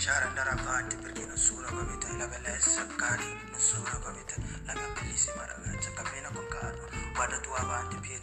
shara ndaravati perché nessuno come te la bellezza cari nessuno come te la mia bellissima ragazza cammina con calma guarda tu avanti piedi